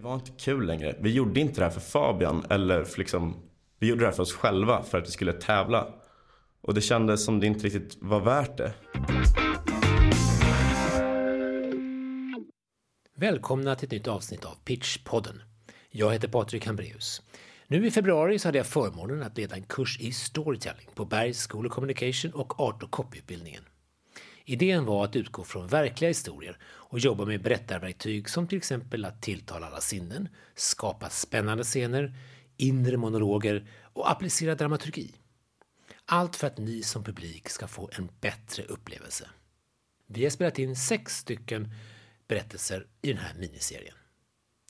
Det var inte kul längre. Vi gjorde inte det här för Fabian eller för liksom, vi gjorde det här för oss själva för att vi skulle tävla. Och det kändes som det inte riktigt var värt det. Välkomna till ett nytt avsnitt av Pitchpodden. Jag heter Patrik Hambreus. Nu i februari så hade jag förmånen att leda en kurs i storytelling på Bergs School of Communication och Art och copyutbildningen. Idén var att utgå från verkliga historier och jobba med berättarverktyg som till exempel att tilltala alla sinnen, skapa spännande scener, inre monologer och applicera dramaturgi. Allt för att ni som publik ska få en bättre upplevelse. Vi har spelat in sex stycken berättelser i den här miniserien.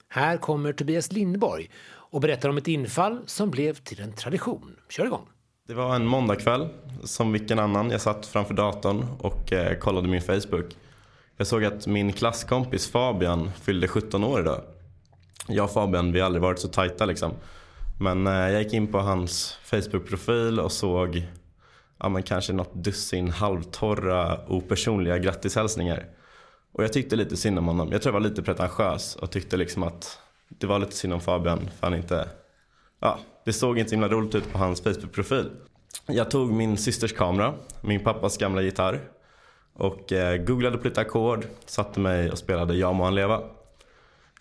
Här kommer Tobias Lindborg och berättar om ett infall som blev till en tradition. Kör igång! Det var en måndagkväll som vilken annan. Jag satt framför datorn och eh, kollade min Facebook. Jag såg att min klasskompis Fabian fyllde 17 år idag. Jag och Fabian, vi har aldrig varit så tajta liksom. Men eh, jag gick in på hans Facebook-profil och såg ja, men kanske något dussin halvtorra opersonliga grattishälsningar. Och jag tyckte lite synd om honom. Jag tror jag var lite pretentiös och tyckte liksom att det var lite synd om Fabian för han inte, ja, det såg inte så himla roligt ut på hans Facebook-profil. Jag tog min systers kamera, min pappas gamla gitarr och eh, googlade på lite ackord, satte mig och spelade Ja må han leva.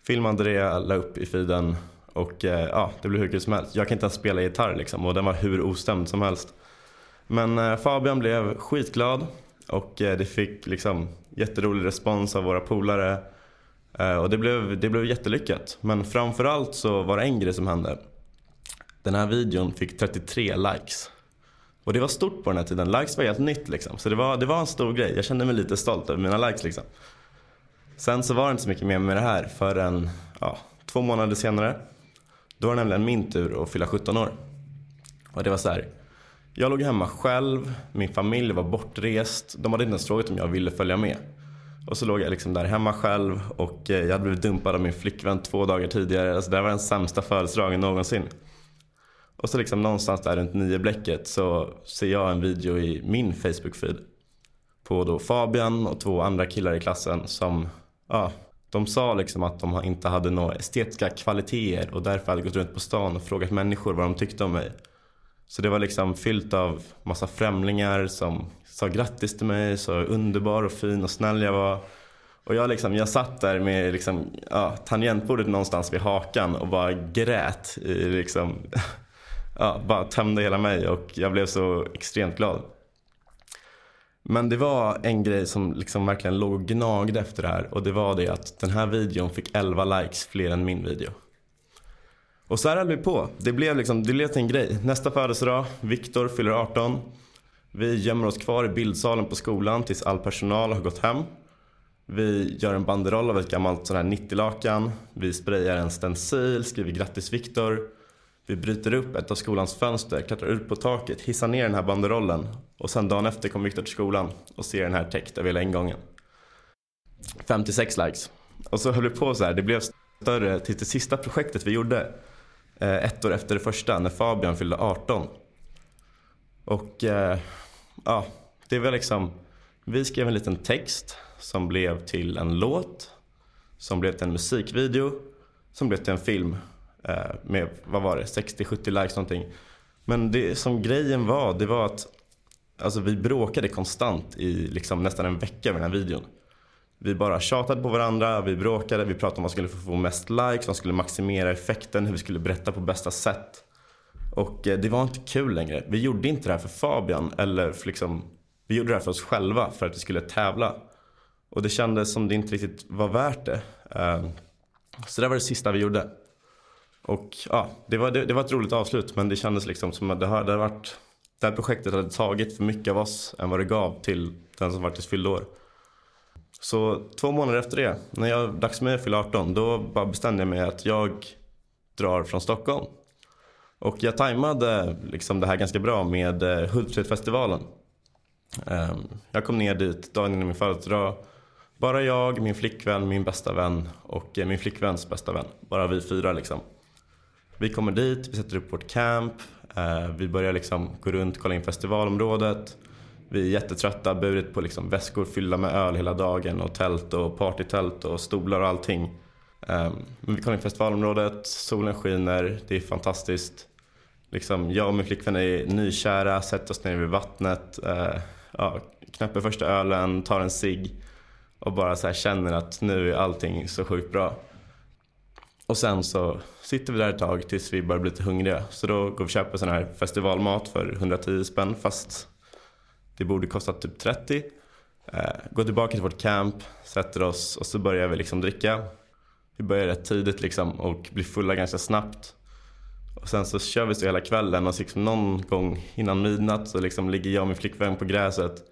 Filmade det, la upp i feeden och eh, ja, det blev hur kul som helst. Jag kan inte ens spela gitarr liksom och den var hur ostämd som helst. Men eh, Fabian blev skitglad och det fick liksom jätterolig respons av våra polare. Och det blev, det blev jättelyckat. Men framförallt så var det en grej som hände. Den här videon fick 33 likes. Och det var stort på den här tiden. Likes var helt nytt liksom. Så det var, det var en stor grej. Jag kände mig lite stolt över mina likes liksom. Sen så var det inte så mycket mer med det här förrän ja, två månader senare. Då var det nämligen min tur att fylla 17 år. Och det var så här. Jag låg hemma själv, min familj var bortrest. De hade inte ens frågat om jag ville följa med. Och så låg jag liksom där hemma själv och eh, jag hade blivit dumpad av min flickvän två dagar tidigare. Alltså det var den sämsta födelsedagen någonsin. Och så liksom någonstans där runt nio bläcket så ser jag en video i min Facebook-feed. På då Fabian och två andra killar i klassen som, ja, de sa liksom att de inte hade några estetiska kvaliteter och därför hade gått runt på stan och frågat människor vad de tyckte om mig. Så det var liksom fyllt av massa främlingar som sa grattis till mig, så underbar och fin och snäll jag var. Och jag, liksom, jag satt där med liksom, ja, tangentbordet någonstans vid hakan och bara grät. I, liksom, ja, bara tömde hela mig och jag blev så extremt glad. Men det var en grej som liksom verkligen låg och gnagde efter det här och det var det att den här videon fick 11 likes fler än min video. Och så här höll vi på. Det blev, liksom, det blev till en grej. Nästa födelsedag, Viktor fyller 18. Vi gömmer oss kvar i bildsalen på skolan tills all personal har gått hem. Vi gör en banderoll av ett gammalt sån här 90-lakan. Vi sprayar en stencil, skriver grattis Viktor. Vi bryter upp ett av skolans fönster, klättrar ut på taket, hissar ner den här banderollen. Och sen dagen efter kommer Viktor till skolan och ser den här täckt över hela ingången. 56 likes. Och så höll vi på så här. Det blev större till det sista projektet vi gjorde. Eh, ett år efter det första, när Fabian fyllde 18. Och eh, ja, det var liksom, vi skrev en liten text som blev till en låt, som blev till en musikvideo, som blev till en film Eh, med, vad var det, 60-70 likes någonting. Men det som grejen var, det var att alltså, vi bråkade konstant i liksom, nästan en vecka med den här videon. Vi bara tjatade på varandra, vi bråkade, vi pratade om vad som skulle få mest likes, vad som skulle maximera effekten, hur vi skulle berätta på bästa sätt. Och eh, det var inte kul längre. Vi gjorde inte det här för Fabian eller för liksom, vi gjorde det här för oss själva för att vi skulle tävla. Och det kändes som det inte riktigt var värt det. Eh, så det var det sista vi gjorde. Och ja, det var, det, det var ett roligt avslut men det kändes liksom som att det hade varit, det här projektet hade tagit för mycket av oss än vad det gav till den som faktiskt fyllde år. Så två månader efter det, när jag dags för mig att fylla 18, då bara bestämde jag mig att jag drar från Stockholm. Och jag tajmade liksom det här ganska bra med eh, Hultsfredsfestivalen. Ehm, jag kom ner dit dagen innan min födelsedag. Bara jag, min flickvän, min bästa vän och eh, min flickväns bästa vän. Bara vi fyra liksom. Vi kommer dit, vi sätter upp vårt camp. Eh, vi börjar liksom gå runt, kolla in festivalområdet. Vi är jättetrötta, burit på liksom väskor fyllda med öl hela dagen och tält och partytält och stolar och allting. Eh, men vi kollar in festivalområdet, solen skiner, det är fantastiskt. Liksom, jag och min flickvän är nykära, sätter oss ner vid vattnet, eh, ja, knäpper första ölen, tar en cigg och bara så känner att nu är allting så sjukt bra. Och sen så sitter vi där ett tag tills vi börjar bli lite hungriga. Så då går vi och köper sån här festivalmat för 110 spänn fast det borde kosta typ 30. Eh, går tillbaka till vårt camp, sätter oss och så börjar vi liksom dricka. Vi börjar rätt tidigt liksom och blir fulla ganska snabbt. Och sen så kör vi så hela kvällen och så liksom någon gång innan midnatt så liksom ligger jag och min flickvän på gräset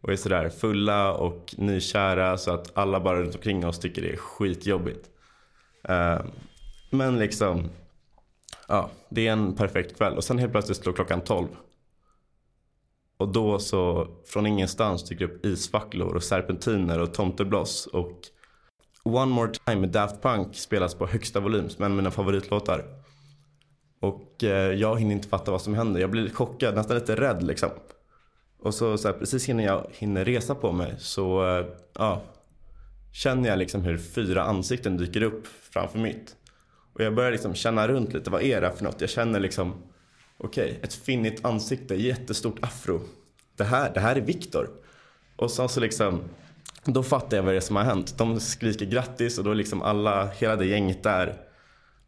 och är sådär fulla och nykära så att alla bara runt omkring oss tycker det är skitjobbigt. Uh, men liksom, ja, det är en perfekt kväll och sen helt plötsligt slår klockan 12. Och då så från ingenstans dyker upp isfacklor och serpentiner och tomtebloss och One More Time med Daft Punk spelas på högsta volym som en av mina favoritlåtar. Och eh, jag hinner inte fatta vad som händer. Jag blir lite chockad, nästan lite rädd liksom. Och så, så här, precis innan jag hinner resa på mig så eh, ja, känner jag liksom hur fyra ansikten dyker upp framför mitt. Och jag börjar liksom känna runt lite, vad är det för något? Jag känner liksom, okej, okay, ett finnigt ansikte, jättestort afro. Det här, det här är Viktor. Och sen så liksom, då fattar jag vad det är som har hänt. De skriker grattis och då är liksom alla, hela det gänget där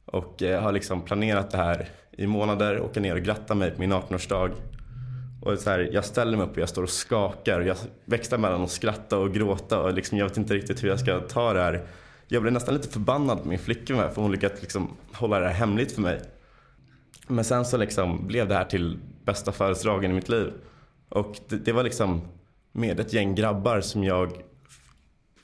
och eh, har liksom planerat det här i månader, åka ner och gratta mig på min 18-årsdag. Och så här, jag ställer mig upp och jag står och skakar. Och jag växlar mellan att skratta och gråta. Och liksom, jag vet inte riktigt hur jag ska ta det här. Jag blev nästan lite förbannad på min flickvän för hon lyckats liksom hålla det här hemligt för mig. Men sen så liksom blev det här till bästa födelsedagen i mitt liv. Och det, det, var liksom med ett gäng grabbar som jag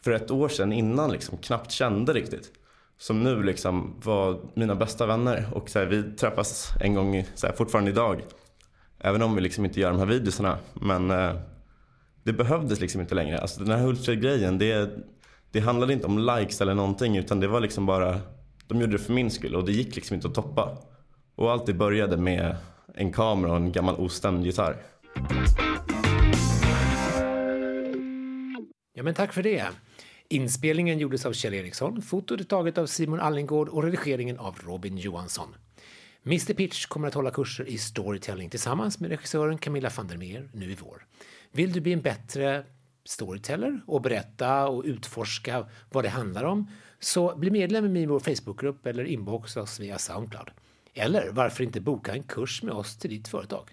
för ett år sedan innan liksom knappt kände riktigt. Som nu liksom var mina bästa vänner. Och så här, vi träffas en gång så här, fortfarande idag. Även om vi liksom inte gör de här videorna. Men eh, det behövdes liksom inte längre. Alltså den här Hultsfred-grejen, det, det handlade inte om likes eller någonting. Utan det var liksom bara, de gjorde det för min skull och det gick liksom inte att toppa. Och allt det började med en kamera och en gammal ostämd gitarr. Ja, men tack för det. Inspelningen gjordes av Kjell Eriksson, fotot är taget av Simon Allingård och redigeringen av Robin Johansson. Mr Pitch kommer att hålla kurser i storytelling tillsammans med regissören Camilla van der Meer nu i vår. Vill du bli en bättre storyteller och berätta och utforska vad det handlar om så bli medlem i vår Facebookgrupp eller inboxa oss via Soundcloud. Eller varför inte boka en kurs med oss till ditt företag?